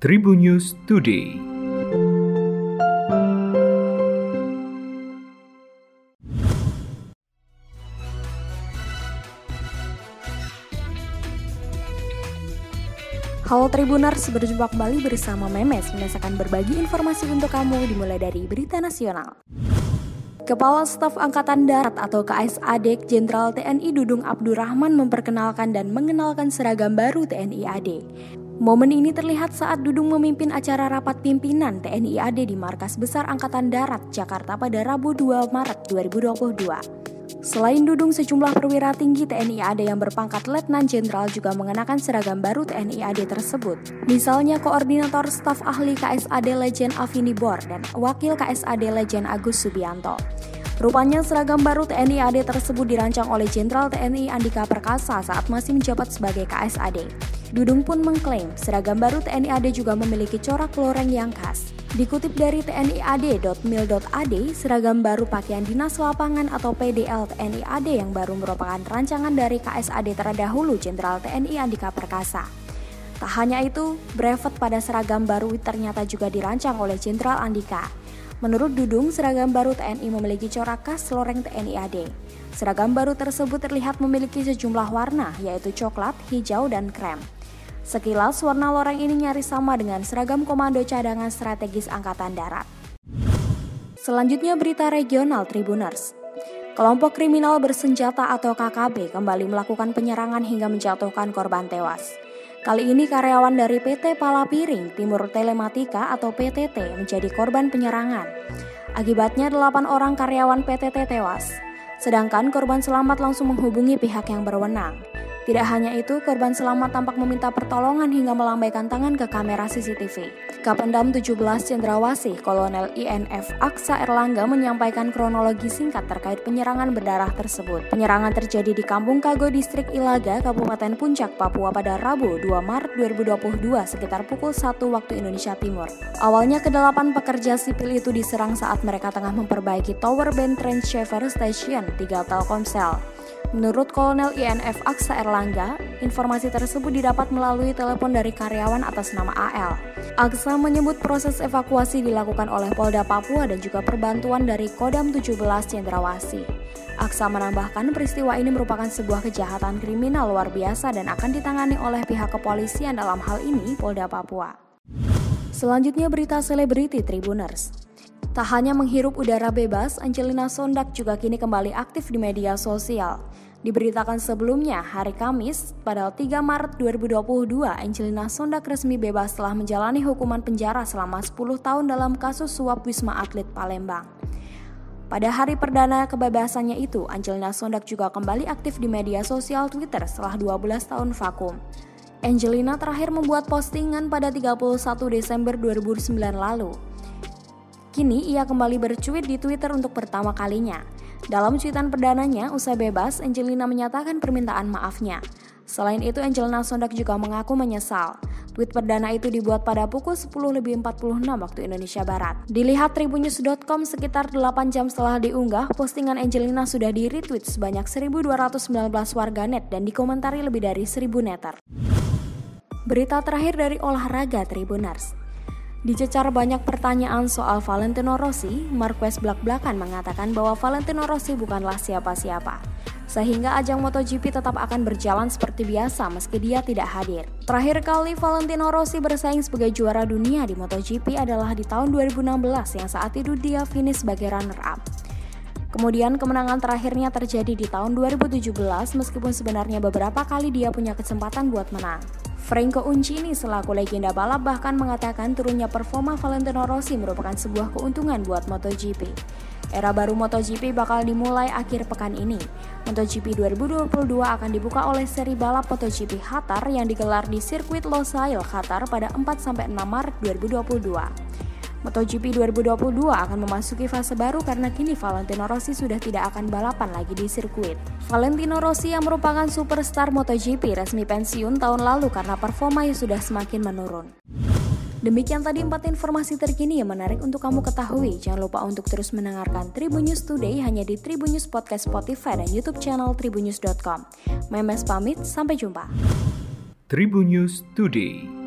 Tribun News Today. Halo Tribuners, berjumpa kembali bersama Memes akan berbagi informasi untuk kamu dimulai dari berita nasional. Kepala Staf Angkatan Darat atau KSAD Jenderal TNI Dudung Abdurrahman memperkenalkan dan mengenalkan seragam baru TNI AD. Momen ini terlihat saat Dudung memimpin acara rapat pimpinan TNI AD di Markas Besar Angkatan Darat, Jakarta pada Rabu 2 Maret 2022. Selain Dudung, sejumlah perwira tinggi TNI AD yang berpangkat Letnan Jenderal juga mengenakan seragam baru TNI AD tersebut. Misalnya Koordinator Staf Ahli KSAD Legend Afini Bor dan Wakil KSAD Legend Agus Subianto. Rupanya seragam baru TNI AD tersebut dirancang oleh Jenderal TNI Andika Perkasa saat masih menjabat sebagai KSAD. Dudung pun mengklaim seragam baru TNI AD juga memiliki corak loreng yang khas. Dikutip dari tniad.mil.ad, seragam baru pakaian dinas lapangan atau PDL TNI AD yang baru merupakan rancangan dari KSAD terdahulu Jenderal TNI Andika Perkasa. Tak hanya itu, brevet pada seragam baru ternyata juga dirancang oleh Jenderal Andika. Menurut Dudung, seragam baru TNI memiliki corak khas loreng TNI AD. Seragam baru tersebut terlihat memiliki sejumlah warna, yaitu coklat, hijau, dan krem. Sekilas warna loreng ini nyaris sama dengan seragam Komando Cadangan Strategis Angkatan Darat. Selanjutnya berita regional Tribuners. Kelompok kriminal bersenjata atau KKB kembali melakukan penyerangan hingga menjatuhkan korban tewas. Kali ini karyawan dari PT Palapiring Timur Telematika atau PTT menjadi korban penyerangan. Akibatnya 8 orang karyawan PTT tewas. Sedangkan korban selamat langsung menghubungi pihak yang berwenang. Tidak hanya itu, korban selamat tampak meminta pertolongan hingga melambaikan tangan ke kamera CCTV. Kapendam 17 Cendrawasih, Kolonel INF Aksa Erlangga menyampaikan kronologi singkat terkait penyerangan berdarah tersebut. Penyerangan terjadi di Kampung Kago, Distrik Ilaga, Kabupaten Puncak, Papua pada Rabu 2 Maret 2022 sekitar pukul 1 waktu Indonesia Timur. Awalnya kedelapan pekerja sipil itu diserang saat mereka tengah memperbaiki tower band transceiver station 3 Telkomsel. Menurut Kolonel INF Aksa Erlangga, informasi tersebut didapat melalui telepon dari karyawan atas nama AL. Aksa menyebut proses evakuasi dilakukan oleh Polda Papua dan juga perbantuan dari Kodam 17 Cendrawasih. Aksa menambahkan peristiwa ini merupakan sebuah kejahatan kriminal luar biasa dan akan ditangani oleh pihak kepolisian dalam hal ini Polda Papua. Selanjutnya berita selebriti Tribuners. Tak hanya menghirup udara bebas, Angelina Sondak juga kini kembali aktif di media sosial. Diberitakan sebelumnya, hari Kamis, pada 3 Maret 2022, Angelina Sondak resmi bebas setelah menjalani hukuman penjara selama 10 tahun dalam kasus suap Wisma Atlet Palembang. Pada hari perdana kebebasannya itu, Angelina Sondak juga kembali aktif di media sosial Twitter setelah 12 tahun vakum. Angelina terakhir membuat postingan pada 31 Desember 2009 lalu. Kini ia kembali bercuit di Twitter untuk pertama kalinya. Dalam cuitan perdananya, usai bebas, Angelina menyatakan permintaan maafnya. Selain itu, Angelina Sondak juga mengaku menyesal. Tweet perdana itu dibuat pada pukul 10.46 waktu Indonesia Barat. Dilihat tribunnews.com sekitar 8 jam setelah diunggah, postingan Angelina sudah di-retweet sebanyak 1.219 warganet dan dikomentari lebih dari 1.000 netter. Berita terakhir dari olahraga Tribuners. Dicecar banyak pertanyaan soal Valentino Rossi, Marquez belak-belakan mengatakan bahwa Valentino Rossi bukanlah siapa-siapa. Sehingga ajang MotoGP tetap akan berjalan seperti biasa meski dia tidak hadir. Terakhir kali Valentino Rossi bersaing sebagai juara dunia di MotoGP adalah di tahun 2016 yang saat itu dia finish sebagai runner-up. Kemudian kemenangan terakhirnya terjadi di tahun 2017 meskipun sebenarnya beberapa kali dia punya kesempatan buat menang. Franco Uncini selaku legenda balap bahkan mengatakan turunnya performa Valentino Rossi merupakan sebuah keuntungan buat MotoGP. Era baru MotoGP bakal dimulai akhir pekan ini. MotoGP 2022 akan dibuka oleh seri balap MotoGP Qatar yang digelar di sirkuit Losail, Qatar pada 4-6 Maret 2022. MotoGP 2022 akan memasuki fase baru karena kini Valentino Rossi sudah tidak akan balapan lagi di sirkuit. Valentino Rossi yang merupakan superstar MotoGP resmi pensiun tahun lalu karena performa yang sudah semakin menurun. Demikian tadi empat informasi terkini yang menarik untuk kamu ketahui. Jangan lupa untuk terus mendengarkan Tribun News Today hanya di Tribun News Podcast Spotify dan YouTube channel tribunnews.com. Memes pamit, sampai jumpa. Tribun News Today.